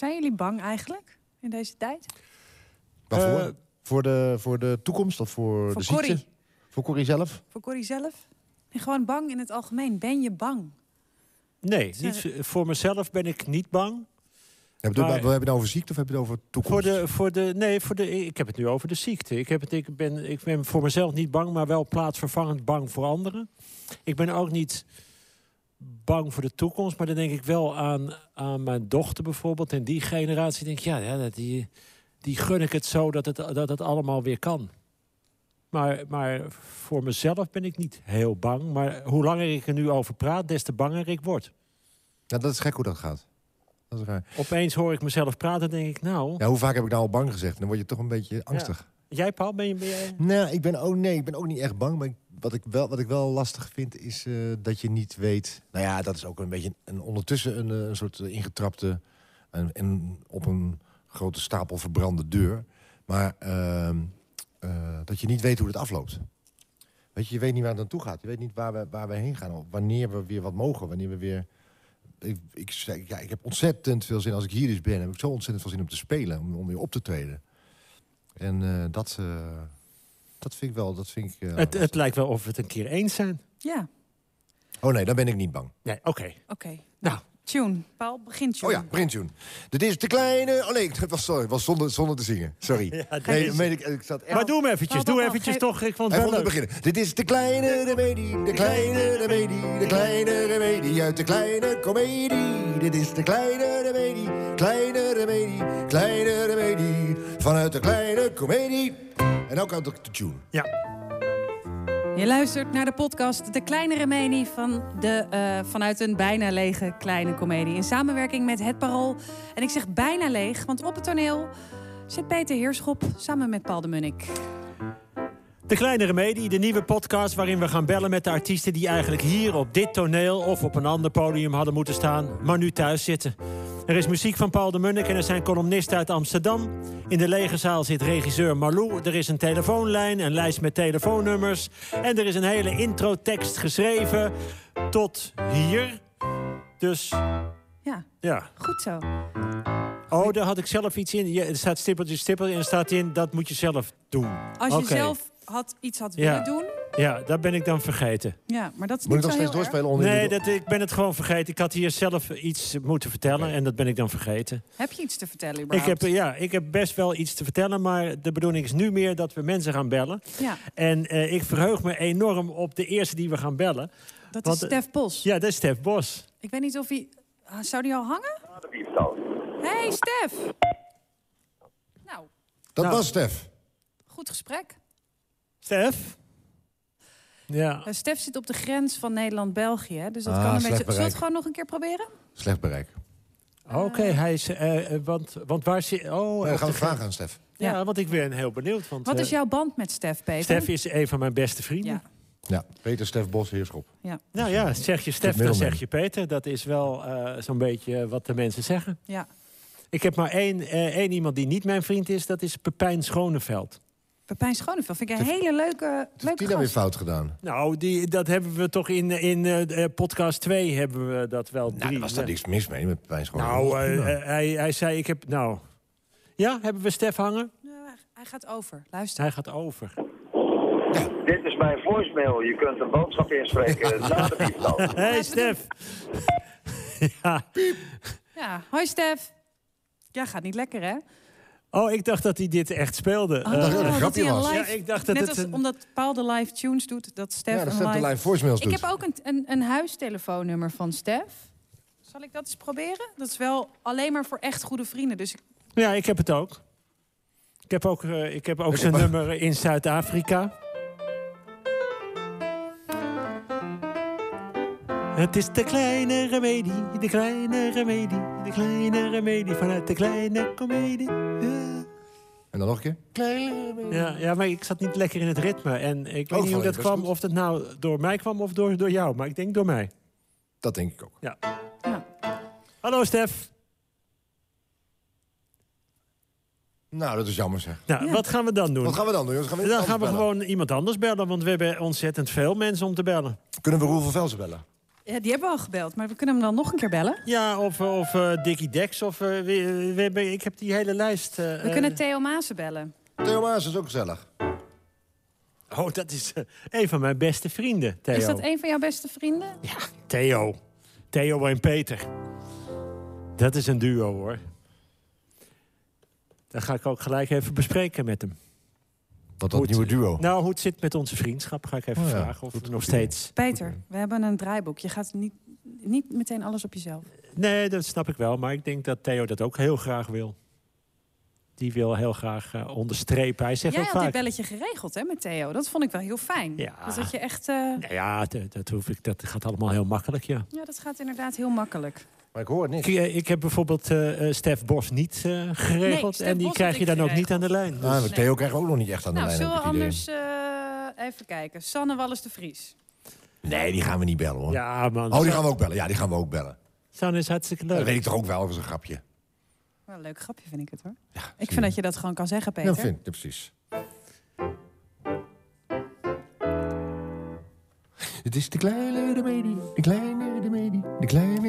Zijn jullie bang eigenlijk in deze tijd? Waarvoor? Eh, voor, de, voor de toekomst of voor, Voor de ziekte? Corrie. Voor Corrie zelf? Voor Corrie zelf? En gewoon bang in het algemeen. Ben je bang? Nee, niet, voor mezelf ben ik niet bang. Heb je, Maar- het, heb je het over ziekte of heb je het over toekomst? Voor de, voor de, nee, voor de, ik heb het nu over de ziekte. Ik, heb het, ik, ben, ik ben voor mezelf niet bang, maar wel plaatsvervangend bang voor anderen. Ik ben ook niet bang voor de toekomst, maar dan denk ik wel aan, aan mijn dochter bijvoorbeeld. En die generatie denk ik, ja, ja dat die, die gun ik het zo dat het, dat het allemaal weer kan. Maar, maar voor mezelf ben ik niet heel bang. Maar hoe langer ik er nu over praat, des te banger ik word. Ja, dat is gek hoe dat gaat. Dat is raar. Opeens hoor ik mezelf praten en denk ik, nou... Ja, hoe vaak heb ik nou al bang gezegd? Dan word je toch een beetje angstig. Jij, Paul, ben je... Ben jij... Nou, ik ben ook, nee, ik ben ook niet echt bang. Maar ik- wat, ik wel, wat ik wel lastig vind, is eh, dat je niet weet... Nou ja, dat is ook een beetje een, ondertussen een, eh, een soort eh, ingetrapte... En, en op een grote stapel verbrande deur. Maar ehm, eh, dat je niet weet hoe het afloopt. Weet je, je weet niet waar het naartoe gaat. Je weet niet waar we, waar we heen gaan. Of wanneer we weer wat mogen. Wanneer we weer... Ik, ik, ja, ik heb ontzettend veel zin, als ik hier dus ben... heb ik zo ontzettend veel zin om te spelen. Om, weer op te treden. En dat, dat vind ik wel... Dat vind ik, eh, Het, het lijkt wel of we het een keer eens zijn. Ja, Oh nee, dan ben ik niet bang. Nee, oké. oké. Nou, Tune. Paul, begin tune. Oh ja, Brintune. Dit is de kleine... Oh nee, het was, sorry, het was zonder, zonder te zingen. Sorry. Ja, nee, meen ik, ik zat echt... maar doe hem eventjes. Doe eventjes toch. Ik vond het wel leuk. beginnen. Dit is de kleine remedie, de kleine remedie, de kleine remedie uit de kleine komedie. Dit is de kleine remedie, kleine remedie, kleine remedie vanuit de kleine komedie. En ook uit de tune. Ja. Je luistert naar de podcast De Kleine Remedie van de, eh, vanuit een bijna lege kleine komedie. In samenwerking met Het Parool. En ik zeg bijna leeg, want op het toneel zit Peter Heerschop samen met Paul de Munnik. De Kleine Remedie, de nieuwe podcast waarin we gaan bellen met de artiesten... die eigenlijk hier op dit toneel of op een ander podium hadden moeten staan... maar nu thuis zitten. Er is muziek van Paul de Munnik en er zijn columnisten uit Amsterdam. In de lege zaal zit regisseur Marlou. Er is een telefoonlijn, een lijst met telefoonnummers. En er is een hele introtekst geschreven tot hier. Dus Ja, ja. goed zo. Oh, daar had ik zelf iets in. Er staat stippeltje, stippeltje en er staat in... dat moet je zelf doen. Als je zelf had, iets had Ja. willen doen. Ja, dat ben ik dan vergeten. Ja, maar dat is Moet ik niet nog steeds doorspelen onder Nee, dat, ik ben het gewoon vergeten. Ik had hier zelf iets moeten vertellen en dat ben ik dan vergeten. Heb je iets te vertellen Ik überhaupt? heb, ja, ik heb best wel iets te vertellen, maar de bedoeling is nu meer dat we mensen gaan bellen. Ja, En eh, ik verheug me enorm op de eerste die we gaan bellen. dat Want, is eh, Stef Bos. Ja, dat is Stef Bos. Ik weet niet of hij... Ah, Zou die al hangen? hey, Stef! Nou, Dat Nou. was Stef. goed gesprek. Stef? Ja. Eh, Stef zit op de grens van Nederland-België. Dus dat Ah, kan een beetje... Zullen we het gewoon nog een keer proberen? Slecht bereik. Oké, hij is... eh, eh, want, want waar zit... Oh, dan gaan de we vragen aan Stef. Ja, Ja. want ik ben heel benieuwd. Want, Wat eh, is jouw band met Stef, Peter? Stef is een van mijn beste vrienden. Ja, Ja, Peter Stef Bos, Heerschop. ja, Nou ja, zeg je Stef, dan zeg je Peter. Dat is wel eh, zo'n beetje wat de mensen zeggen. ja. Ik heb maar één, eh, één iemand die niet mijn vriend is. Dat is Pepijn Schoneveld. Pepijn Schoneveld vind ik een hele leuke, Wat heeft nou weer fout gedaan? Nou, die, dat hebben we toch in, in eh, eh, podcast 2 hebben we dat wel. Nou, daar was daar niks mis mee met Pijn Schoon. Nou, eh, hij, hij zei, ik heb... Nou, ja, hebben we Stef hangen? Hij gaat over. Luister. Hij gaat over. Dit is mijn voicemail. Je kunt een boodschap inspreken na de pieptoon. hey, Stef. ja. Ja, hoi Stef. Ja, gaat niet lekker, hè? Oh, ik dacht dat hij dit echt speelde. Oh, dacht dat een dat hij een was. live- Ja, ik dacht dat Net het als een- omdat Paul de live tunes doet, dat Stef ja, dat een de live... voicemails Ik heb ook een, een, een huistelefoonnummer van Stef. Zal ik dat eens proberen? Dat is wel alleen maar voor echt goede vrienden. Dus ik- Ja, ik heb het ook. Ik heb ook, eh, ik heb ook Ik zijn heb- nummer in Zuid-Afrika. Het is de kleine remedie, de kleine remedie, de kleine remedie vanuit de kleine komedie. Ja. En dan nog een keer. Kleine Ja, ja, maar ik zat niet lekker in het ritme. En ik weet Oh, niet hoe dat kwam, of dat nou door mij kwam of door, door jou. Maar ik denk door mij. Dat denk ik ook. Ja. ja. Hallo Stef. Nou, dat is jammer zeg. Nou, Ja. wat gaan we dan doen? Wat gaan we dan doen, jongens? Gaan we dan gaan we bellen? gewoon iemand anders bellen, want we hebben ontzettend veel mensen om te bellen. Kunnen we Roel van Velzen bellen? Ja, die hebben we al gebeld, maar we kunnen hem dan nog een keer bellen. Ja, of, of eh, Dickie Dex. Of, eh, we, we hebben, ik heb die hele lijst. eh, We kunnen Theo Maassen bellen. Theo Maas is ook gezellig. Oh, dat is een van mijn beste vrienden, Theo. Is dat een van jouw beste vrienden? Ja, Theo. Theo en Peter. Dat is een duo, hoor. Dat ga ik ook gelijk even bespreken met hem. Wat dat Goed. nieuwe duo. Nou, hoe het zit met onze vriendschap, ga ik even Oh ja, vragen. Of nog steeds... Peter, we hebben een draaiboek. Je gaat niet, niet meteen alles op jezelf. Nee, dat snap ik wel. Maar ik denk dat Theo dat ook heel graag wil. Die wil heel graag eh, onderstrepen. Hij zegt Jij ook had dit vaak... belletje geregeld hè, met Theo. Dat vond ik wel heel fijn. Ja. Dus dat je echt... eh, Nou ja, dat, dat, hoef ik, dat gaat allemaal heel makkelijk, ja. Ja, dat gaat inderdaad heel makkelijk. Maar ik hoor Ik, niet. eh, ik heb bijvoorbeeld eh, eh, Stef Bos niet eh, geregeld. En die Bos krijg je dan ook niet aan de lijn. Dus- Nou, Theo krijgen we ook nog niet echt aan de Nou, lijn. zullen we anders eh, even kijken. Sanne Wallis de Vries. Nee, die gaan we niet bellen hoor. ja, man. Oh, die gaan we ook bellen. Ja, die gaan we ook bellen. Sanne is hartstikke Dat leuk. weet ik toch ook wel, dat is een grapje. Wel een leuk grapje vind ik het hoor. Ja, Ik vind dat je dat gewoon kan zeggen, Peter. Ja, vind ik, ja, precies. Het is de kleine remedie, de kleine de kleine remedie. De kleine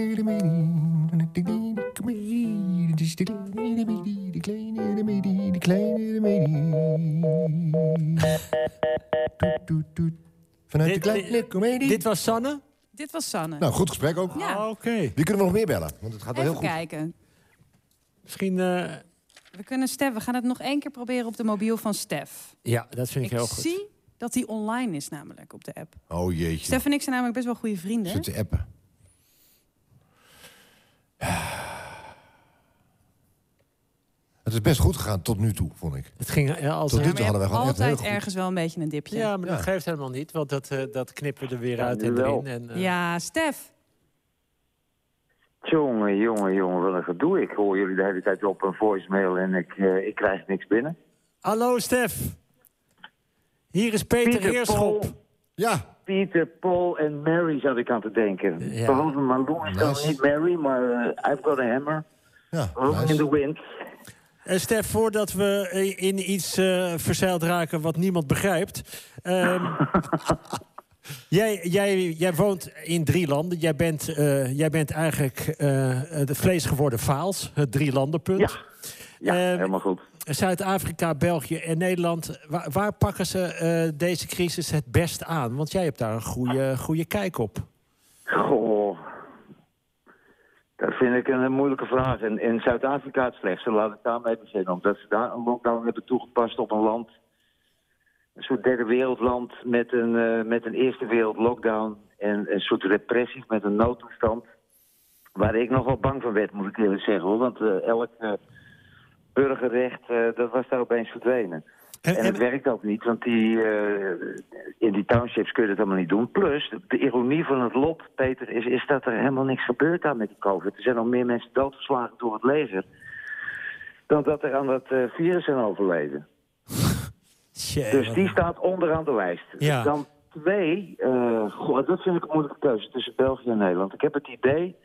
remedie, het is de kleine remedie, de kleine remedie, de kleine toet, toet. Vanuit de Dit- kleine comedie. Dit was Sanne? Dit was Sanne. Nou, goed gesprek ook. Ja. Ah, Oké. Wie kunnen we nog meer bellen? Want het gaat wel heel even goed. kijken. Misschien... eh, We kunnen Stef, we gaan het nog één keer proberen op de mobiel van Stef. ja, dat vind ik, Ik heel goed. zie dat hij online is namelijk op de app. Oh jeetje. Stef en ik zijn namelijk best wel goede vrienden. Zit te appen. Het is best goed gegaan tot nu toe, vond ik. Het ging als Tot nu toe hadden wij gewoon altijd goed. ergens wel een beetje een dipje. Ja, maar dat geeft helemaal niet. Want dat, eh, dat knippen we er weer Ja, uit en erin. En, eh, Ja, Stef. Jongen, jongen, jongen, wat een gedoe. Ik hoor jullie de hele tijd op een voicemail en ik, eh, ik krijg niks binnen. Hallo Stef. Hier is Peter, Pieter, Heerschop. Paul, Ja, Peter, Paul en Mary zat ik aan te denken. Ja. Behalve Malou dan Nice. niet Mary, maar eh, I've got a hammer. ja. In the wind. Eh, Stef, voordat we in iets eh verzeild raken wat niemand begrijpt. ehm, jij, jij, jij woont in drie landen. Jij bent, eh, jij bent eigenlijk eh het vlees geworden Vaals, het drie landenpunt. Ja, ja Eh, helemaal goed. Zuid-Afrika, België en Nederland. Waar, pakken ze eh, deze crisis het best aan? Want jij hebt daar een goede, goede kijk op. Goh, dat vind ik een, moeilijke vraag. En in Zuid-Afrika het slechtste, laat ik daarmee beginnen. Omdat ze daar een lockdown hebben toegepast op een land. Een soort derde wereldland met een, eh, met een eerste wereld lockdown. En een soort repressie met een noodtoestand. Waar ik nogal bang van werd, moet ik eerlijk zeggen. Hoor. Want eh, elk burgerrecht, eh, dat was daar opeens verdwenen. En- En het werkt ook niet, want die, eh, in die townships kun je dat allemaal niet doen. Plus, de, de ironie van het lot, Peter, is, is dat er helemaal niks gebeurt aan met die COVID. Er zijn al meer mensen doodgeslagen door het leger... dan dat er aan dat eh, virus zijn overleden. Tjee, Dus die staat onderaan de lijst. Ja. Dan twee, goh, dat vind ik een moeilijke keuze tussen België en Nederland. Ik heb het idee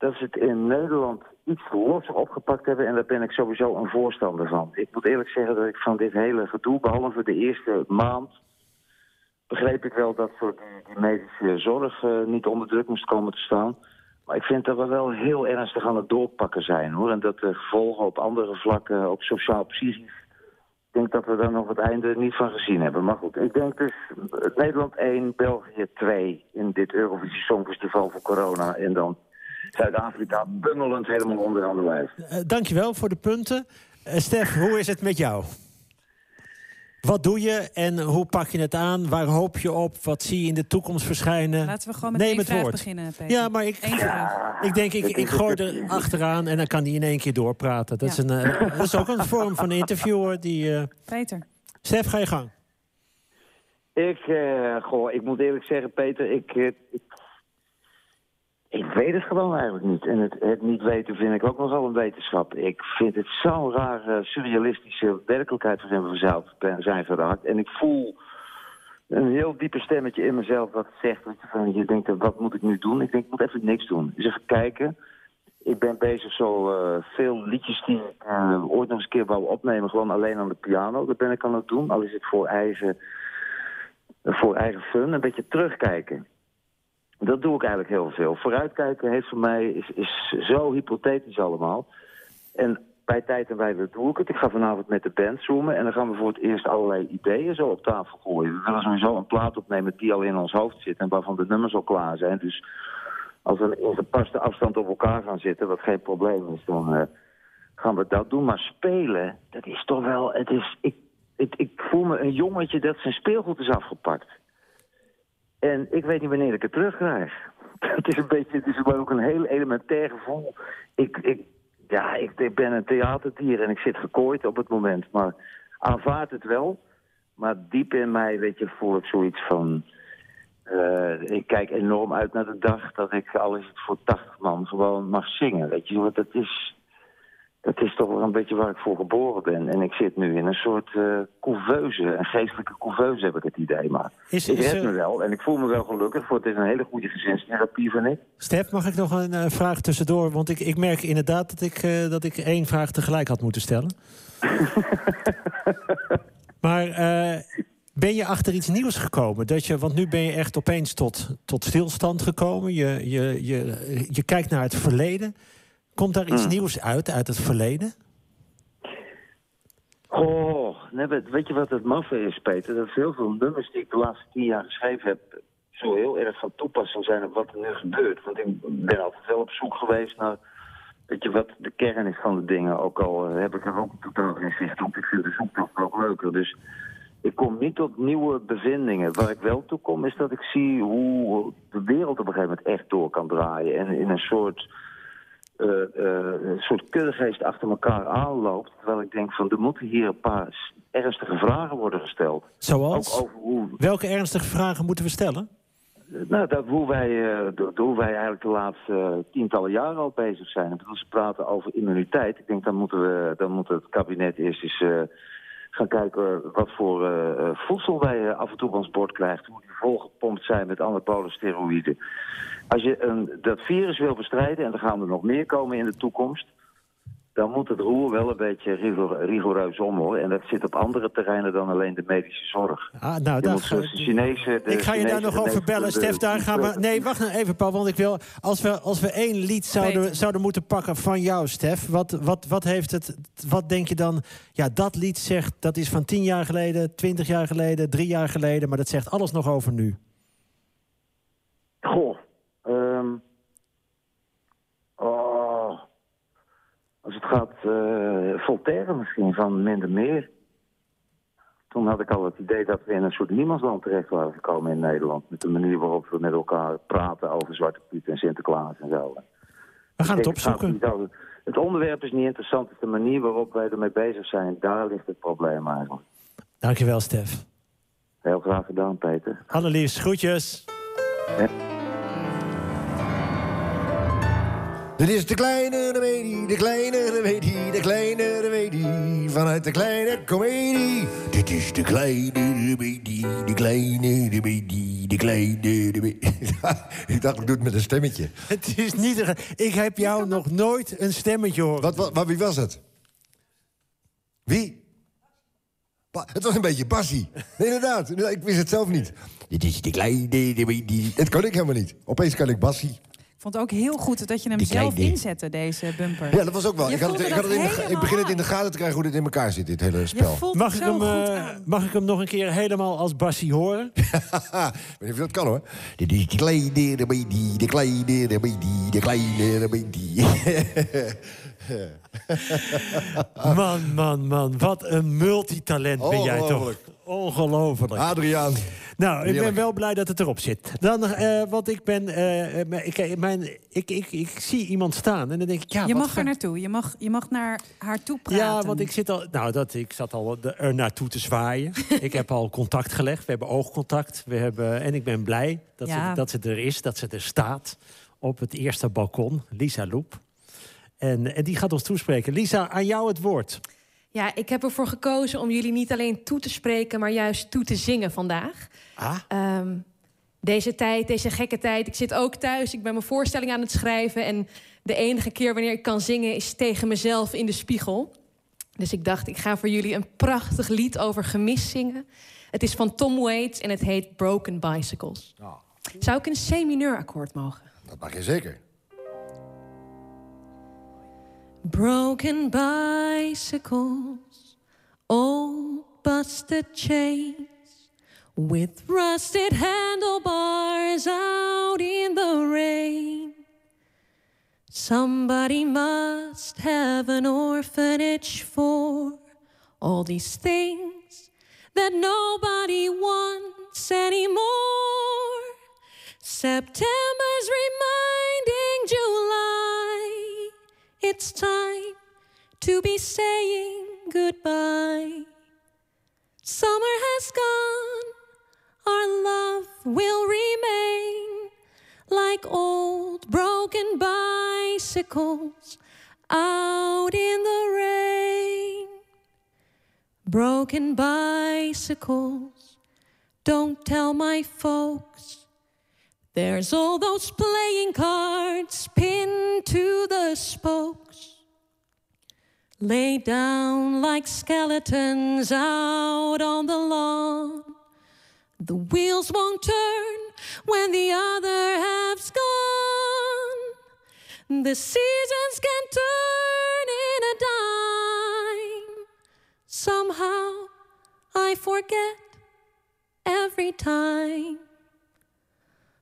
dat ze het in Nederland iets losser opgepakt hebben... en daar ben ik sowieso een voorstander van. Ik moet eerlijk zeggen dat ik van dit hele gedoe, behalve de eerste maand... begreep ik wel dat voor die, medische zorg eh, niet onder druk moest komen te staan... Maar ik vind dat we wel heel ernstig aan het doorpakken zijn, hoor. En dat de gevolgen op andere vlakken, ook sociaal-psychisch... Ik denk dat we daar nog het einde niet van gezien hebben. Maar goed, ik denk dus eh, Nederland 1, België 2 in dit Eurovisie Songfestival voor corona. En dan Zuid-Afrika bungelend helemaal onderaan de lijst. Eh, dankjewel voor de punten. Eh, Stef, hoe is het met jou? Wat doe je en hoe pak je het aan? Waar hoop je op? Wat zie je in de toekomst verschijnen? Laten we gewoon met Neem één vraag woord. beginnen, Peter. Ja, maar ik, Eén vraag. ik denk, ik, ik gooi er achteraan en dan kan hij in één keer doorpraten. Dat, is, een, eh, dat is ook een vorm van interview, hoor. Die, eh Peter. Stef, ga je gang. Ik, eh, goh, ik moet eerlijk zeggen, Peter, ik, eh, ik, ik weet het gewoon eigenlijk niet. En het, het niet weten vind ik ook nogal een wetenschap. Ik vind het zo'n rare, surrealistische werkelijkheid waarin we zijn geraakt. En ik voel een heel diepe stemmetje in mezelf dat zegt, van, je denkt, wat moet ik nu doen? Ik denk, ik moet even niks doen. Dus even kijken. Ik ben bezig zo eh, veel liedjes die ik eh, ooit nog eens een keer wou opnemen, gewoon alleen aan de piano. Dat ben ik aan het doen, al is het voor eigen, voor eigen fun, een beetje terugkijken. Dat doe ik eigenlijk heel veel. Vooruitkijken heeft voor mij is, is zo hypothetisch allemaal. En bij tijd en wijle doe ik het. Ik ga vanavond met de band zoomen en dan gaan we voor het eerst allerlei ideeën zo op tafel gooien. We willen sowieso een plaat opnemen die al in ons hoofd zit en waarvan de nummers al klaar zijn. Dus als we in gepaste afstand op elkaar gaan zitten, wat geen probleem is, dan uh, gaan we dat doen. Maar spelen, dat is toch wel... Het is, ik, ik, ik voel me een jongetje dat zijn speelgoed is afgepakt. En ik weet niet wanneer ik het terugkrijg. Het is een beetje, het is ook een heel elementair gevoel. Ik, ik, ja, ik, ik ben een theaterdier en ik zit gekooid op het moment. Maar aanvaard het wel. Maar diep in mij, weet je, voel ik zoiets van... Uh, ik kijk enorm uit naar de dag dat ik, al is het voor 80 man, gewoon mag zingen. Weet je, want dat is, dat is toch wel een beetje waar ik voor geboren ben. En ik zit nu in een soort uh, couveuse, een geestelijke couveuse heb ik het idee. Maar is, ik red me wel en ik voel me wel gelukkig. Voor het is een hele goede gezinstherapie, van ik. Stef, mag ik nog een uh, vraag tussendoor? Want ik, ik merk inderdaad dat ik, uh, dat ik één vraag tegelijk had moeten stellen. maar ben je achter iets nieuws gekomen? Dat je, want nu ben je echt opeens tot, tot stilstand gekomen. Je, je, je, je kijkt naar het verleden. Komt daar iets mm. nieuws uit, uit het verleden? Oh, nee, weet je wat het maffe is, Peter? Dat veel nummers die ik de laatste tien jaar geschreven heb... zo heel erg van toepassing zijn op wat er nu gebeurt. Want ik ben altijd wel op zoek geweest naar... Weet je wat de kern is van de dingen? Ook al eh, heb ik er ook totaal geen zicht op. Ik vind de zoektocht ook leuker. Dus ik kom niet tot nieuwe bevindingen. Waar ik wel toe kom is dat ik zie hoe de wereld op een gegeven moment echt door kan draaien. En in een soort uh, een soort kuddegeest achter elkaar aanloopt. Terwijl ik denk van er moeten hier een paar ernstige vragen worden gesteld. Zoals? Over hoe... Welke ernstige vragen moeten we stellen? Nou, dat hoe wij, de, hoe wij eigenlijk de laatste tientallen jaren al bezig zijn. En als we praten over immuniteit, ik denk dan moeten we, dan moet het kabinet eerst eens gaan kijken wat voor voedsel wij af en toe op ons bord krijgen. Hoe die volgepompt zijn met anabole steroïden. Als je een, dat virus wil bestrijden, en er gaan er nog meer komen in de toekomst... dan moet het roer wel een beetje rigoureus om, hoor. En dat zit op andere terreinen dan alleen de medische zorg. Ah, nou, dat de Chinese, ik ga je daar nog over bellen, Stef. Daar gaan we... Nee, wacht nou even, Paul, want ik wil... Als we, als we één lied zouden, zouden moeten pakken van jou, Stef... Wat, wat, wat heeft het... Wat denk je dan... Ja, dat lied zegt... Dat is van tien jaar geleden, twintig jaar geleden, drie jaar geleden... maar dat zegt alles nog over nu. Goh, Um, oh, als het gaat, uh, Voltaire misschien van minder meer. Toen had ik al het idee dat we in een soort niemandsland terecht waren gekomen in Nederland. Met de manier waarop we met elkaar praten over Zwarte Piet en Sinterklaas en zo. We gaan het opzoeken. Het onderwerp is niet interessant, het is de manier waarop wij ermee bezig zijn. Daar ligt het probleem eigenlijk. Dankjewel, Stef. Heel graag gedaan, Peter. Annelies, groetjes. Ja. Dit is de kleine remedie, de kleine remedie, de kleine remedie. Vanuit de kleine komedie. Dit is de kleine remedie, de kleine remedie, de kleine remedie. ik dacht, ik doe het met een stemmetje. Het is niet... Ik heb jou nog nooit een stemmetje horen. Wat, wat, wie was het? Wie? het was een beetje Bassie. Nee, inderdaad. Ik wist het zelf niet. Dit is de kleine remedie. Dat kan ik helemaal niet. Opeens kan ik Bassie vond ook heel goed dat je hem zelf inzette, deze bumper. Ja, dat was ook wel. Ik, had het, ik, had het in de, ik begin het in de gaten te krijgen hoe dit in elkaar zit, dit hele spel. Mag ik, hem, uh, mag ik hem nog een keer helemaal als Bassie horen? Ik weet niet of dat kan hoor. De kleine baby, de kleine baby, de kleine baby. man, man, man. Wat een multitalent ben jij toch. Ongelooflijk. Adriaan. Nou, ik ben wel blij dat het erop zit. Dan, uh, want ik ben. Uh, ik, mijn, ik, ik, ik zie iemand staan en dan denk ik. Ja, je mag er naartoe. Je mag, je mag naar haar toe praten. Ja, want ik zit al. Nou, dat, ik zat al er naartoe te zwaaien. ik heb al contact gelegd. We hebben oogcontact. We hebben, en ik ben blij dat, ze, dat ze er is, dat ze er staat. Op het eerste balkon. Lisa Loep. En, en die gaat ons toespreken. Lisa, aan jou het woord. Ja, ik heb ervoor gekozen om jullie niet alleen toe te spreken, maar juist toe te zingen vandaag. Ah. Ehm, deze tijd, deze gekke tijd. Ik zit ook thuis, ik ben mijn voorstelling aan het schrijven. En de enige keer wanneer ik kan zingen is tegen mezelf in de spiegel. Dus ik dacht, ik ga voor jullie een prachtig lied over gemis zingen. Het is van Tom Waits en het heet Broken Bicycles. Oh. Zou ik een C-mineur akkoord mogen? Dat mag je zeker. Broken bicycles, old busted chains, with rusted handlebars out in the rain. Somebody must have an orphanage for all these things that nobody wants anymore. September's be saying goodbye. Summer has gone, our love will remain like old broken bicycles out in the rain. Broken bicycles, don't tell my folks. There's all those playing cards pinned to the spokes. Lay down like skeletons out on the lawn. The wheels won't turn when the other half's gone. The seasons can turn in a dime. Somehow I forget every time.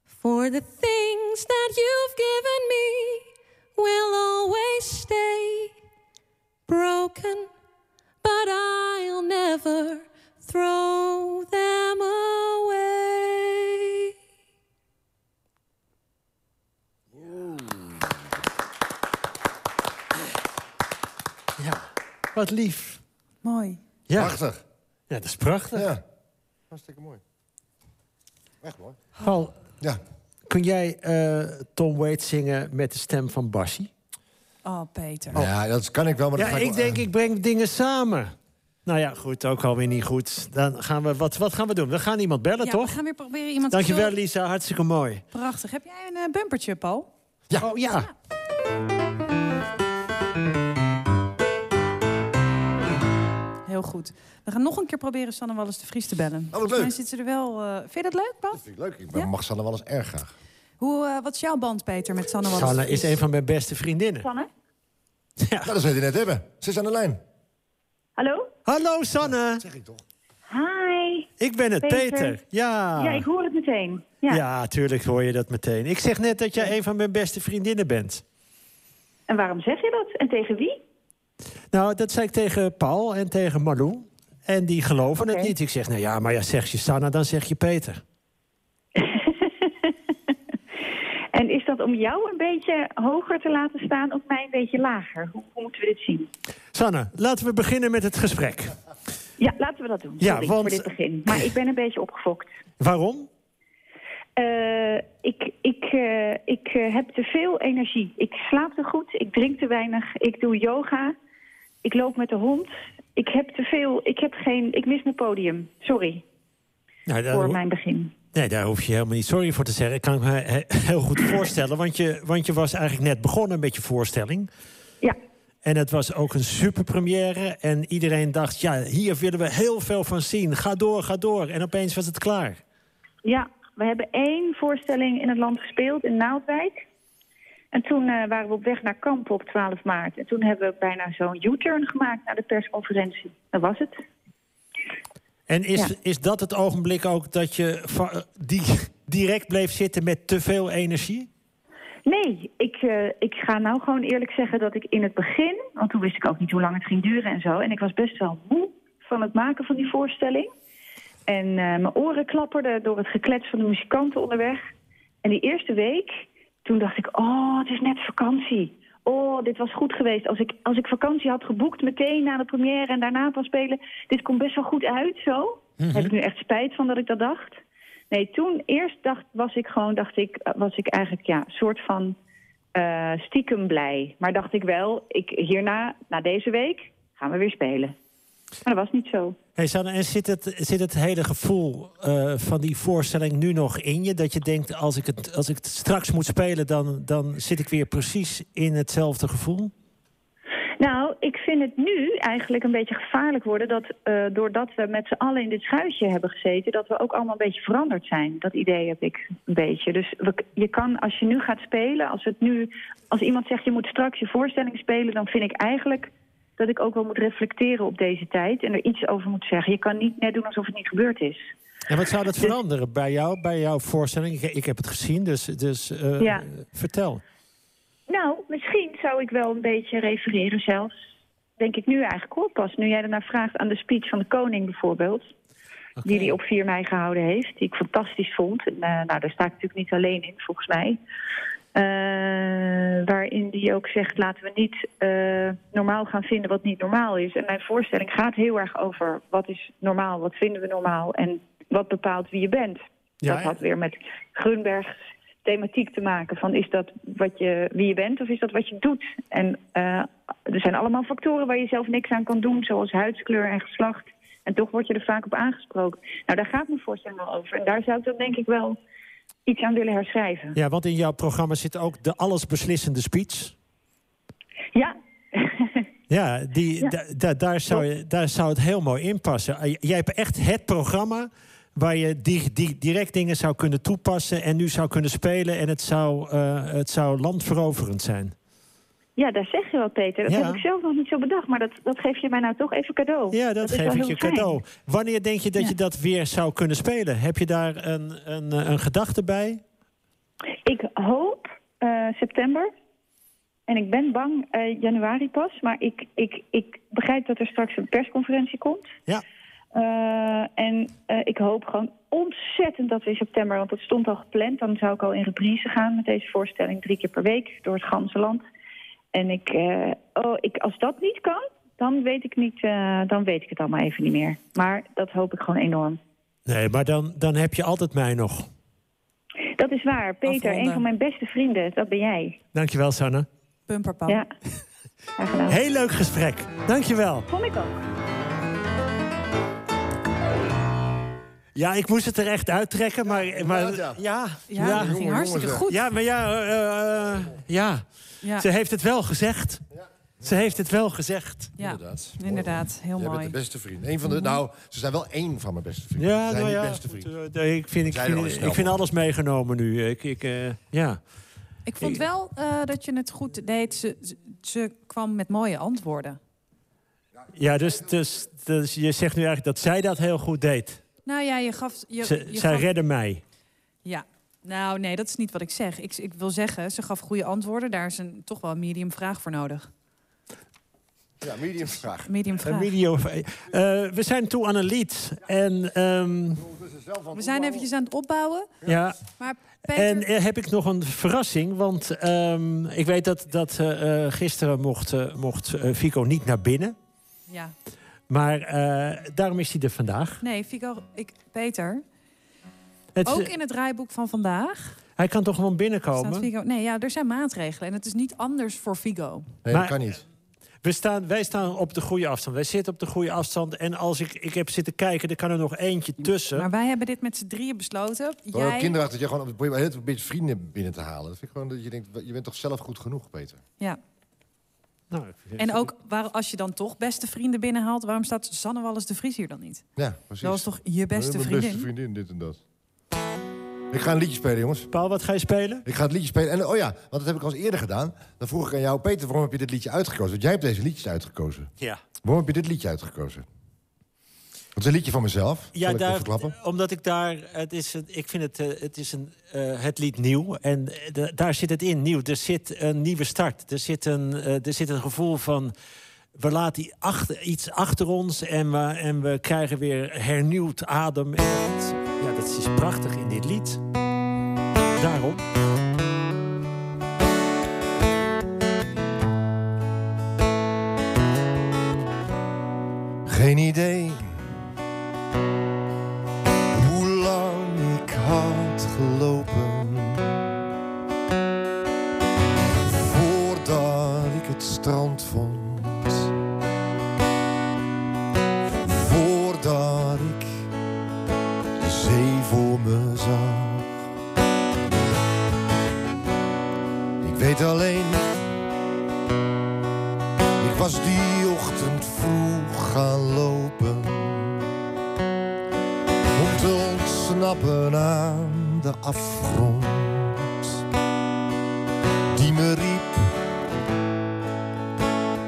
For the things that you've given me will always stay broken, but I'll never throw them away. Ja, wat lief. Mooi. Ja, Prachtig. ja dat is prachtig. Ja. Hartstikke mooi. Echt mooi. Paul, Ja. kun jij eh, Tom Waits zingen met de stem van Bassie? Oh, Peter. Ja, dat kan ik wel, maar dat Ja, ga ik denk, ik breng dingen samen. Nou ja, goed, ook alweer niet goed. Dan gaan we, wat, wat gaan we doen? We gaan iemand bellen, Ja, toch? we gaan weer proberen iemand Dankjewel, te Lisa. Hartstikke mooi. Prachtig. Heb jij een eh, bumpertje, Paul? Ja. Oh ja. Heel goed. We gaan nog een keer proberen Sanne Wallis de Vries te bellen. wat Volgens leuk. mij zit ze er wel... eh, vind je dat leuk, Paul? Dat vind ik leuk. Ik ben- Ja? mag Sanne eens erg graag. Hoe, eh, wat is jouw band, Peter, met Sanne Wallis? Sanne is een van mijn beste vriendinnen. Sanne? Nou, dat zou je net hebben. Ze is aan de lijn. Hallo? Hallo Sanne, Zeg ik toch? Hi. ik ben het Peter. Peter. Ja. Ja, ik hoor het meteen. Ja. ja, tuurlijk hoor je dat meteen. Ik zeg net dat jij een van mijn beste vriendinnen bent. En waarom zeg je dat? En tegen wie? Nou, dat zei ik tegen Paul en tegen Marlou. En die geloven het niet. Ik zeg, nou ja, maar ja, zeg je Sanne, dan zeg je Peter. En is dat om jou een beetje hoger te laten staan of mij een beetje lager? Hoe, hoe moeten we dit zien? Sanne, laten we beginnen met het gesprek. Ja, laten we dat doen. Ja, Sorry want- voor dit begin. Maar ik ben een beetje opgefokt. Waarom? Eh, ik ik, eh, ik eh, heb te veel energie. Ik slaap te goed, ik drink te weinig, ik doe yoga, ik loop met de hond. Ik heb te veel, ik heb geen, ik mis mijn podium. Sorry Nou, voor mijn begin. Nee, daar hoef je helemaal niet sorry voor te zeggen. Ik kan me he- heel goed voorstellen. Want je, want je was eigenlijk net begonnen met je voorstelling. Ja, En het was ook een super première. En iedereen dacht, ja, hier willen we heel veel van zien. Ga door, ga door. En opeens was het klaar. Ja, we hebben één voorstelling in het land gespeeld in Naaldwijk. En toen eh, waren we op weg naar Kampen op 12 maart. En toen hebben we bijna zo'n U-turn gemaakt naar de persconferentie. Dat was het. En is, Ja. is dat het ogenblik ook dat je va- die, direct bleef zitten met te veel energie? Nee, ik, eh, ik ga nou gewoon eerlijk zeggen dat ik in het begin... want toen wist ik ook niet hoe lang het ging duren en zo... en ik was best wel moe van het maken van die voorstelling. En eh, mijn oren klapperden door het geklets van de muzikanten onderweg. En die eerste week, toen dacht ik... oh, het is net vakantie. Oh, dit was goed geweest. Als ik, als ik vakantie had geboekt meteen na de première en daarna pas spelen... dit komt best wel goed uit, zo. Heb ik nu echt spijt van dat ik dat dacht. Nee, toen eerst dacht, was ik gewoon, dacht ik, eh, was ik eigenlijk ja, een soort van eh, stiekem blij. Maar dacht ik wel, ik, hierna, na deze week, gaan we weer spelen. Maar dat was niet zo. Hey Sanne, en zit het, zit het hele gevoel eh, van die voorstelling nu nog in je? Dat je denkt, als ik het, als ik het straks moet spelen, dan, dan zit ik weer precies in hetzelfde gevoel? Nou, ik vind het nu eigenlijk een beetje gevaarlijk worden... dat eh, doordat we met z'n allen in dit schuitje hebben gezeten... dat we ook allemaal een beetje veranderd zijn. Dat idee heb ik een beetje. Dus je kan, als je nu gaat spelen... Als, het nu, als iemand zegt je moet straks je voorstelling spelen... dan vind ik eigenlijk dat ik ook wel moet reflecteren op deze tijd... en er iets over moet zeggen. Je kan niet net doen alsof het niet gebeurd is. En wat zou dat veranderen bij jou, bij jouw voorstelling? Ik, ik heb het gezien, dus, dus eh, Ja. vertel. Nou, misschien zou ik wel een beetje refereren zelfs. Denk ik nu eigenlijk hoor pas. Nu jij ernaar vraagt aan de speech van de koning bijvoorbeeld. Die hij op 4 mei gehouden heeft. Die ik fantastisch vond. En, eh, nou, daar sta ik natuurlijk niet alleen in, volgens mij. Eh, waarin die ook zegt, laten we niet eh, normaal gaan vinden wat niet normaal is. En mijn voorstelling gaat heel erg over wat is normaal, wat vinden we normaal... en wat bepaalt wie je bent. Ja, dat had weer met Grunbergs thematiek te maken. Van is dat wat je, wie je bent of is dat wat je doet? En er zijn allemaal factoren waar je zelf niks aan kan doen, zoals huidskleur en geslacht. En toch word je er vaak op aangesproken. Nou, daar gaat mijn voorstelling wel over. En daar zou ik dan denk ik wel iets aan willen herschrijven. Ja, want in jouw programma zit ook de allesbeslissende speech. Ja, Ja, die, Ja. da- da- daar, zou je, daar zou het heel mooi in passen. Ah, Jij hebt echt het programma waar je die, die direct dingen zou kunnen toepassen... en nu zou kunnen spelen en het zou, eh, het zou landveroverend zijn. Ja, daar zeg je wel, Peter. Dat Ja. heb ik zelf nog niet zo bedacht. Maar dat, dat geef je mij nou toch even cadeau. Ja, dat, geef ik je fijn. cadeau. Wanneer denk je dat Ja. je dat weer zou kunnen spelen? Heb je daar een, een, een gedachte bij? Ik hoop eh, september. En ik ben bang eh, januari pas. Maar ik, ik, ik begrijp dat er straks een persconferentie komt. Ja. Eh, en ik hoop gewoon ontzettend dat we in september... want dat stond al gepland. Dan zou ik al in reprise gaan met deze voorstelling. Drie keer per week door het ganse land. En ik, eh, oh, ik, als dat niet kan, dan weet ik, niet, eh, dan weet ik het allemaal even niet meer. Maar dat hoop ik gewoon enorm. Nee, maar dan, dan heb je altijd mij nog. Dat is waar. Peter, Afronden. een van mijn beste vrienden, dat ben jij. Dankjewel, Sanne. Pumperpan. Ja. Graag gedaan. Heel leuk gesprek. Dankjewel. Vond ik ook. Ja, ik moest het er echt uittrekken, maar... maar ja. ja, Ja, ging jongen, hartstikke jongen, goed. Ja, maar ja, eh, eh, ja. Ja, ze heeft het wel gezegd. Ze heeft het wel gezegd. ja, Inderdaad. inderdaad. Heel Jij bent mooi. de beste vriend. Een van de, nou, ze zijn wel één van mijn beste vrienden. Ja, ze zijn nou ja. beste vriend. goed, eh, ik vind, ik vind, ik vind alles meegenomen nu. Ik, ik, eh, ja. Ik vond wel eh, dat je het goed deed. Ze, ze, ze kwam met mooie antwoorden. ja, dus, dus, dus je zegt nu eigenlijk dat zij dat heel goed deed. Nou ja, je gaf... Je, Ze, je zij gaf- redde mij. Ja. Nou, nee, dat is niet wat ik zeg. Ik, ik wil zeggen, ze gaf goede antwoorden. Daar is een, toch wel een medium vraag voor nodig. Ja, medium vraag. Medium Een vraag. eh, we zijn toe aan een lied. En, ehm, We zijn eventjes aan het opbouwen. ja, Maar Peter... en eh, heb ik nog een verrassing. Want ehm, ik weet dat, dat eh, gisteren mocht, mocht Fico niet naar binnen. Ja. Maar eh, daarom is hij er vandaag. Nee, Fico, ik, Peter. Het, Ook in het draaiboek van vandaag Hij kan toch gewoon staat binnenkomen? Figo... Nee, ja, er zijn maatregelen. En het is niet anders voor Figo. Nee, Maar- dat kan niet. We staan, wij staan op de goede afstand. Wij zitten op de goede afstand. En als ik, ik heb zitten kijken, er kan er nog eentje tussen. Maar wij hebben dit met z'n drieën besloten. Ook Jij... kinderachtig dat je gewoon probeert een beetje vrienden binnen te halen. Dat vind ik gewoon dat je denkt, je bent toch zelf goed genoeg, Peter? Ja. Nou, En ook waar, als je dan toch beste vrienden binnenhaalt... waarom staat Sanne Wallis de Vries hier dan niet? Ja, precies. Dat was toch je beste Mijn vriendin? beste vriendin, dit en dat. Ik ga een liedje spelen, jongens. Paul, wat ga je spelen? Ik ga het liedje spelen. En oh ja, want dat heb ik al eens eerder gedaan. Dan vroeg ik aan jou, Peter, waarom heb je dit liedje uitgekozen? Want jij hebt deze liedjes uitgekozen. Ja. Waarom heb je dit liedje uitgekozen? Dat is een liedje van mezelf. Ja, ik daar, omdat ik daar, het is, een- ik vind het, eh, het is een, eh, het lied nieuw en eh, de- daar zit het in, nieuw. Er zit een nieuwe start, er zit een, er zit een gevoel van, we laten achter, iets achter ons en we, en we krijgen weer hernieuwd adem. En ja, dat is prachtig in dit lied. Daarom. Geen idee hoe lang ik had gelopen alleen. Ik was die ochtend vroeg gaan lopen. Om te ontsnappen aan de afgrond. Die me riep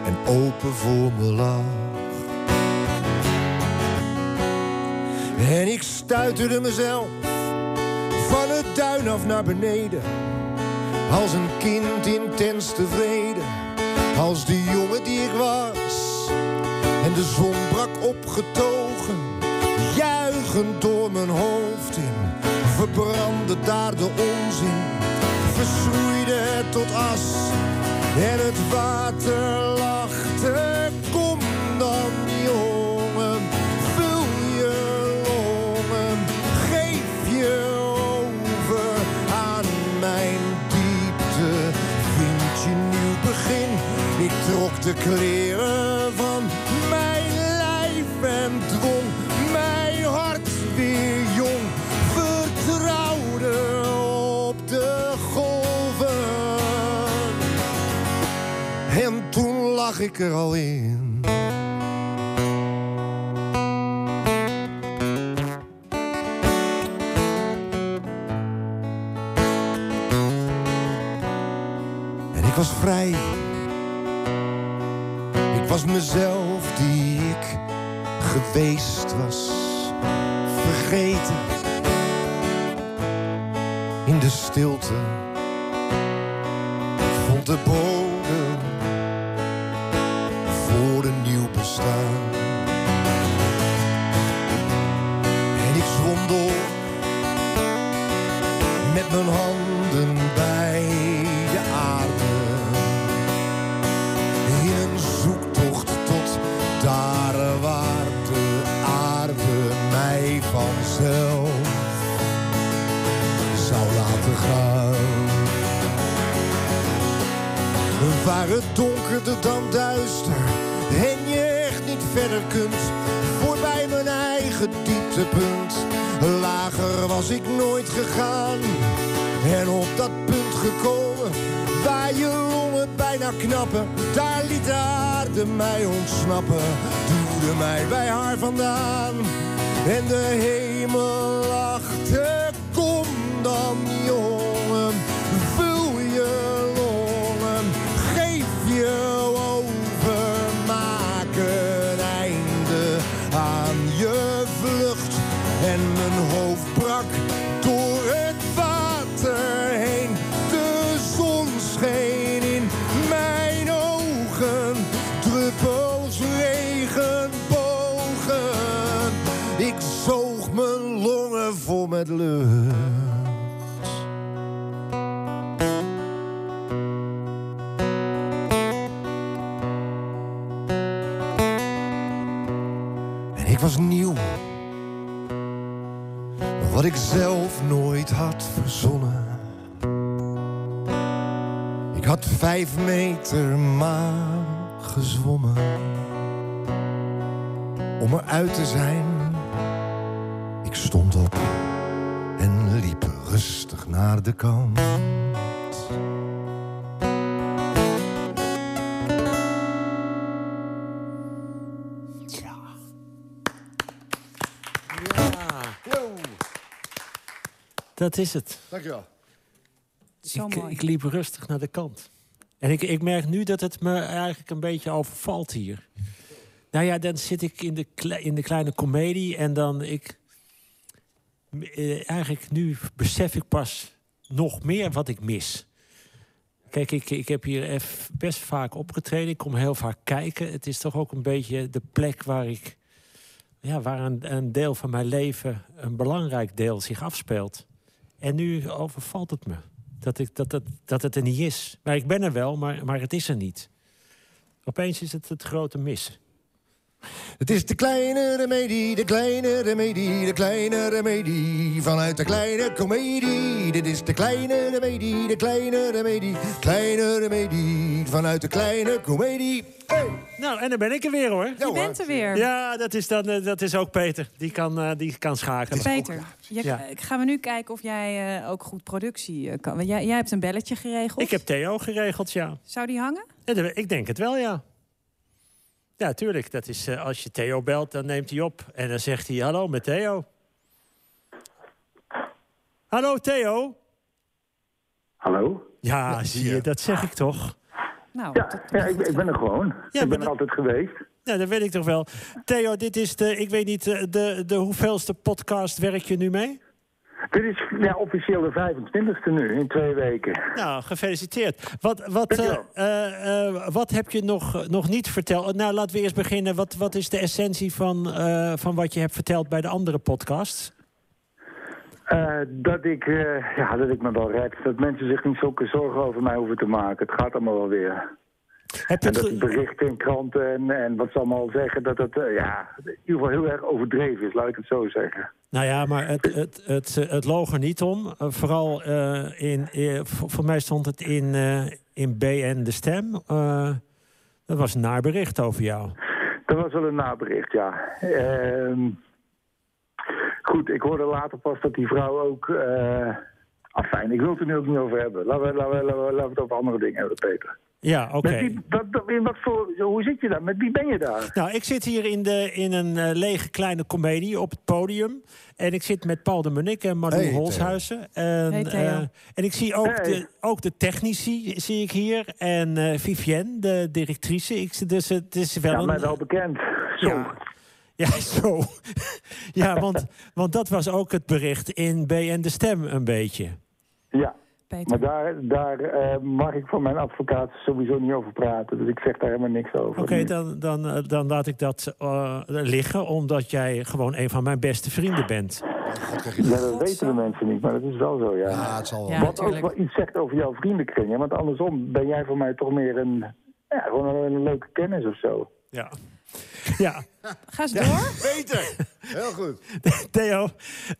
en open voor me lag. En ik stuiterde mezelf van het duin af naar beneden als een kind intens tevreden, als de jongen die ik was. En de zon brak opgetogen, juichend door mijn hoofd in. Verbrandde daar de onzin, verschroeide het tot as. En het water lachte, de kleren van mijn lijf en dwong mijn hart weer jong. Vertrouwde op de golven. En toen lag ik er al in. Was vrij. Was mezelf die ik geweest was. Vergeten. In de stilte. Vond de bodem Lager was ik nooit gegaan. En op dat punt gekomen waar je longen bijna knappen. Daar liet de aarde mij ontsnappen. Duwde mij bij haar vandaan. En de hemel lachte. Kom dan jongen, En ik was nieuw. Wat ik zelf nooit had verzonnen. Ik had vijf meter maar gezwommen. Om eruit te zijn. Ik stond op rustig naar de kant. Dat is het. Dankjewel. Zo ik, mooi. ik liep rustig naar de kant. En ik, ik merk nu dat het me eigenlijk een beetje overvalt hier. Nou ja, dan zit ik in de, kle- in de kleine komedie en dan ik... eh, eigenlijk nu besef ik pas nog meer wat ik mis. Kijk, ik, ik heb hier best vaak opgetreden. Ik kom heel vaak kijken. Het is toch ook een beetje de plek waar ik... Ja, waar een, een deel van mijn leven, een belangrijk deel, zich afspeelt. En nu overvalt het me. Dat, ik, dat, dat, dat het er niet is. Maar ik ben er wel, maar, maar het is er niet. Opeens is het het grote mis. Het is de kleine remedie, de kleine remedie, de kleine remedie. Vanuit de kleine komedie. Dit is de kleine remedie, de kleine remedie, kleine remedie. Vanuit de kleine komedie. Hey. Nou, en dan ben ik er weer hoor. Je bent er weer. Ja, dat is, dan, eh, dat is ook Peter. Die kan, eh, die kan schakelen. Peter, Ja. gaan we nu kijken of jij eh, ook goed productie kan. Jij, jij hebt een belletje geregeld. Ik heb Theo geregeld, ja. Zou die hangen? Ja, Ik denk het wel, ja. Ja, tuurlijk. Dat is, eh, als je Theo belt, dan neemt hij op. En dan zegt hij, hallo, met Theo. Hallo Theo. Hallo? Ja, zie je, dat zeg ik toch. Nou, Ja, ik, ik ben er gewoon. ik ben er altijd geweest. Ja, dat weet ik toch wel. Theo, dit is de, ik weet niet, eh, de, de hoeveelste podcast werk je nu mee? Dit is ja, officieel de 25e nu, in twee weken. Nou, gefeliciteerd. Wat, wat, eh, eh, eh, wat heb je nog, nog niet verteld? Nou, laten we eerst beginnen. Wat, wat is de essentie van, van wat je hebt verteld bij de andere podcasts? Dat, ik, ja, dat ik me wel red. Dat mensen zich niet zulke zorgen over mij hoeven te maken. Het gaat allemaal wel weer. Heb En dat berichten in kranten en, en wat ze allemaal zeggen... dat het eh, ja, in ieder geval heel erg overdreven is, laat ik het zo zeggen. Nou ja, maar het, het, het, het loog er niet om. Eh, vooral eh, in, voor mij stond het in, in BN De Stem. Dat was een naar bericht over jou. Dat was wel een nabericht, ja. Ehm, goed, ik hoorde later pas dat die vrouw ook... afijn, ik wil het er nu ook niet over hebben. Laten we, laten we, laten we, laten we het over andere dingen hebben, Peter. Ja, oké. Voor, hoe zit je daar? Met wie ben je daar? Nou, ik zit hier in, de, in een eh, lege kleine komedie op het podium. En ik zit met Paul de Munnik en Hey, Theo. Holshuizen. En, Hey, Theo. eh, en ik zie ook, Hey. de, ook de technici zie ik hier. En eh Vivienne, de directrice. Ik, dus het is wel Ja, een... mij wel bekend. Zo. Ja. Ja, zo. ja, want, want dat was ook het bericht in BN De Stem een beetje. Ja, Peter. maar daar, daar eh, mag ik van mijn advocaat sowieso niet over praten. Dus ik zeg daar helemaal niks over. Oké, dan, dan, eh, dan laat ik dat eh, liggen, omdat jij gewoon een van mijn beste vrienden bent. Ja, dat? weten de mensen niet, maar dat is wel zo, ja. Ja, het zal wel. Ja. Wat ook wel iets zegt over jouw vriendenkring. Hè? Want andersom ben jij voor mij toch meer een, ja, gewoon een, een leuke kennis of zo. Ja. Ja, Ga eens door. Beter! Heel goed. Theo,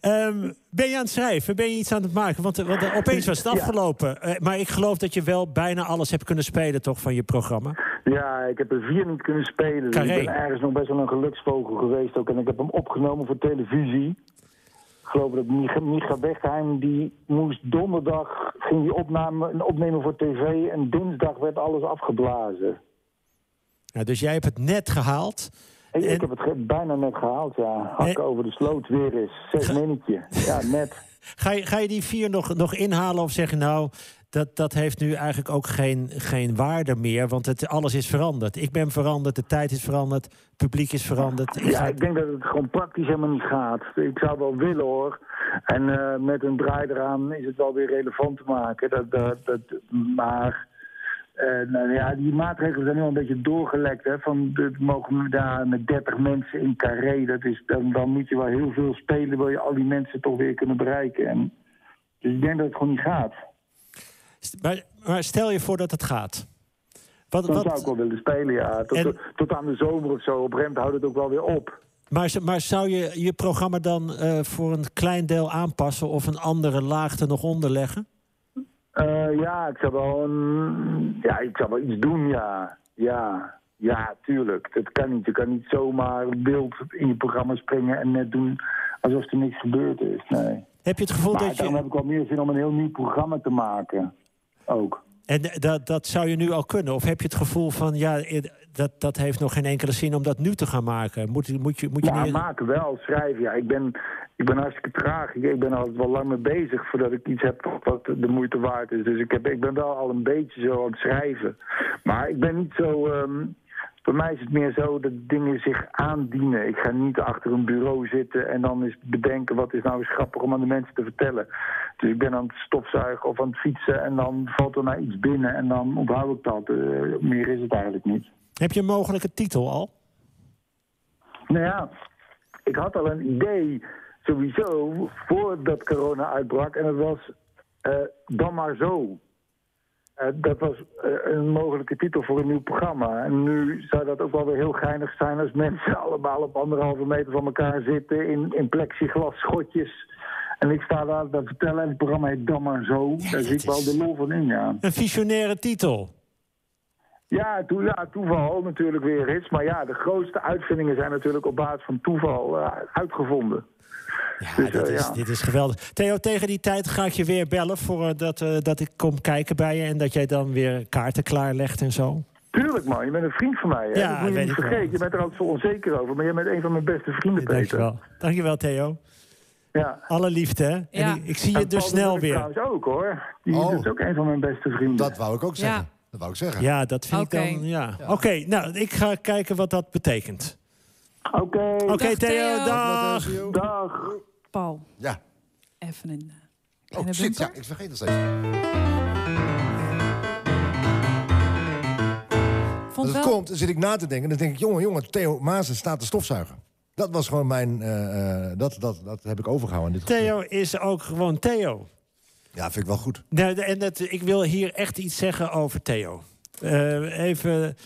ehm, ben je aan het schrijven? Ben je iets aan het maken? Want, want opeens was het Ja. afgelopen. Eh, maar ik geloof dat je wel bijna alles hebt kunnen spelen, toch, van je programma? Ja, ik heb er vier niet kunnen spelen. Dus Carré. ik ben ergens nog best wel een geluksvogel geweest ook. En ik heb hem opgenomen voor televisie. Ik geloof dat Micha, Micha Wegheim, die moest donderdag... ging die opname, opnemen voor tv en dinsdag werd alles afgeblazen. Ja, dus jij hebt het net gehaald. Ik, En- ik heb het bijna net gehaald, ja. Hakken over de sloot weer eens. Zes minnetje. Ja, net. Ga je, ga je die vier nog, nog inhalen of zeggen nou... Dat, dat heeft nu eigenlijk ook geen, geen waarde meer, want het, alles is veranderd. Ik ben veranderd, de tijd is veranderd, het publiek is veranderd. Ik Ja, ga- ik denk dat het gewoon praktisch helemaal niet gaat. Ik zou wel willen hoor. En eh, met een draai eraan is het wel weer relevant te maken. Dat, dat, dat, maar eh, nou ja, die maatregelen zijn nu al een beetje doorgelekt. Hè, van de, mogen we daar met 30 mensen in carré. Dat is, dan, dan moet je wel heel veel spelen. Wil je al die mensen toch weer kunnen bereiken. En, dus ik denk dat het gewoon niet gaat. maar, maar stel je voor dat het gaat. Wat, Dan wat, zou ik wel willen spelen, ja. Tot, En- tot aan de zomer of zo. Op moment houdt het ook wel weer op. Maar, maar zou je je programma dan eh, voor een klein deel aanpassen of een andere laag er nog onder leggen? Eh, ja, ik zou wel een, ja, ik zou wel iets doen, ja. Ja, ja, tuurlijk. Dat kan niet. Je kan niet zomaar wild in je programma springen en net doen alsof er niks gebeurd is. Nee. Heb je het gevoel Maar dat daarom je. heb ik wel meer zin om een heel nieuw programma te maken. Ook. En dat, dat zou je nu al kunnen? Of heb je het gevoel van ja, eh, dat, dat heeft nog geen enkele zin om dat nu te gaan maken? Moet, moet je, moet je Ja, maken wel, schrijven. Ja, ik ben, ik ben hartstikke traag. Ik, ik ben altijd wel lang mee bezig voordat ik iets heb wat de moeite waard is. Dus ik, heb, ik ben wel al een beetje zo aan het schrijven. Maar ik ben niet zo... ehm, voor mij is het meer zo dat dingen zich aandienen. Ik ga niet achter een bureau zitten en dan eens bedenken... wat is nou eens grappig om aan de mensen te vertellen. Dus ik ben aan het stofzuigen of aan het fietsen... en dan valt er nou iets binnen en dan onthoud ik dat. Eh, meer is het eigenlijk niet. Heb je een mogelijke titel al? Nou ja, ik had al een idee sowieso voordat corona uitbrak. En dat was eh, Dan maar zo. Eh, dat was eh, een mogelijke titel voor een nieuw programma. En nu zou dat ook wel weer heel geinig zijn als mensen allemaal op anderhalve meter van elkaar zitten in, in plexiglas schotjes. En ik sta daar te vertellen en het programma heet Dan maar zo. Daar zie ik wel de lol van in, ja. Een visionaire titel. Ja, toe, ja, toeval natuurlijk weer eens. Maar ja, de grootste uitvindingen zijn natuurlijk op basis van toeval eh, uitgevonden. Ja, Dus, dit, is, ja. dit is geweldig. Theo, tegen die tijd ga ik je weer bellen voor eh, dat, eh, dat ik kom kijken bij je en dat jij dan weer kaarten klaarlegt en zo. Tuurlijk man, je bent een vriend van mij. Hè? Ja, dat moet je weet niet wel. vergeten. Je bent er altijd zo onzeker over. Maar je bent een van mijn beste vrienden, Peter. Dankjewel. Dankjewel, Theo. Ja. Alle liefde, hè? Ja. En ik, ik zie je dus snel weer. trouwens ook, hoor. Die Oh. is ook een van mijn beste vrienden. Dat wou ik ook zeggen. Ja. Dat wou ik zeggen. Ja, dat vind ik dan... Ja. Oké, nou, ik ga kijken wat dat betekent. Oké, Oké, Dag, Theo, Theo. dag. dag. Paul, Ja. even een eh, Oh, shit, ja, ik vergeet het steeds. Vond Als het wel... komt, dan zit ik na te denken. Dan denk ik, jongen, jongen, Theo Maassen staat te stofzuigen. Dat was gewoon mijn... eh, eh, dat, dat, dat heb ik overgehouden. in Dit Theo is ook gewoon Theo. Ja, vind ik wel goed. Nou, en dat, ik wil hier echt iets zeggen over Theo. Eh, even,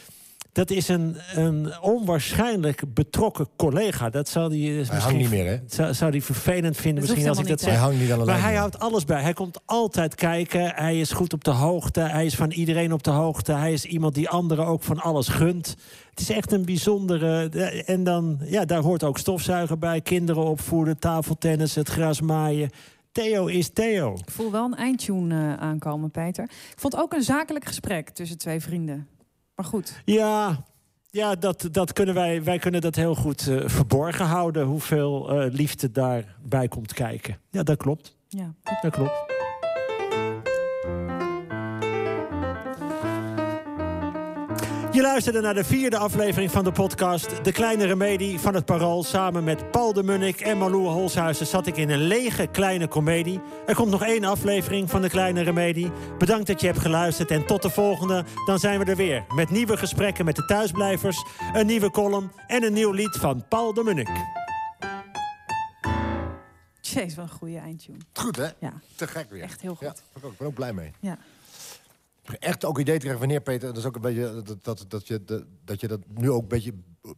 dat is een, een onwaarschijnlijk betrokken collega. Dat zal die Hij misschien hangt niet meer, hè? Zou, zou die vervelend vinden Dat misschien als ik dat zeg. Hij hangt niet aan de Maar hij houdt alles bij. Hij komt altijd kijken. Hij is goed op de hoogte. Hij is van iedereen op de hoogte. Hij is iemand die anderen ook van alles gunt. Het is echt een bijzondere... eh, En dan, ja, daar hoort ook stofzuigen bij. Kinderen opvoeden, tafeltennis, het gras maaien. Theo is Theo. Ik voel wel een eindtune eh, aankomen, Peter. Ik vond ook een zakelijk gesprek tussen twee vrienden. Maar goed, Ja, ja dat, dat kunnen wij, wij kunnen dat heel goed eh, verborgen houden. Hoeveel eh, liefde daarbij komt kijken. Ja, dat klopt. ja. Dat klopt. Je luisterde naar de vierde aflevering van de podcast De Kleine Remedie van het Parool. Samen met Paul de Munnik en Malou Holshuizen zat ik in een lege kleine komedie. Er komt nog één aflevering van De Kleine Remedie. Bedankt dat je hebt geluisterd en tot de volgende. Dan zijn we er weer met nieuwe gesprekken met de thuisblijvers, een nieuwe column en een nieuw lied van Paul de Munnik. Jeez, wat een goede eindtune. Goed, hè? Ja, Te gek weer. echt heel Ja, goed. ook- ik ben ook blij mee. Ja. Echt ook idee te krijgen wanneer, Peter... Dat is ook een beetje dat, dat, dat, je, dat, dat je dat nu ook een beetje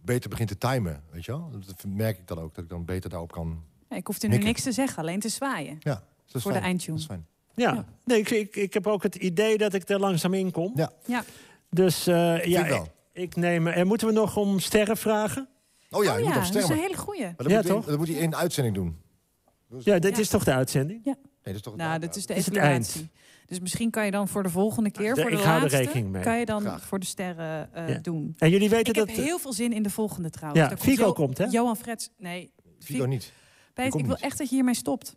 beter begint te timen. Weet je wel? Dat merk ik dan ook. Dat ik dan beter daarop kan... Ja, ik hoefde nu niks te zeggen, alleen te zwaaien. Ja, dat is Voor de eindtune. Dat is fijn. Ja, Ja. Nee, ik, ik, ik heb ook het idee dat ik er langzaam in kom. Ja, Ja. Dus eh, ja, ik neem. En moeten we nog om sterren vragen? Oh ja, oh je moet ja, op dat is een hele goeie. Maar dat, Ja, moet hij, toch? dat moet hij in de uitzending doen. Ja, dit Ja. is toch de uitzending? Nee, dat is toch Nou, dit is de Het is het evaluatie. Dus misschien kan je dan voor de volgende keer, De- voor de ik laatste, rekening mee. kan je dan Graag. voor de sterren eh, Ja. doen. En jullie weten Ik dat. heb heel veel zin in de volgende trouwens. Ja, Daar Fico Jo- komt, hè? Johan Frets. Nee, Fico niet. Komt ik wil niet. echt dat je hiermee stopt.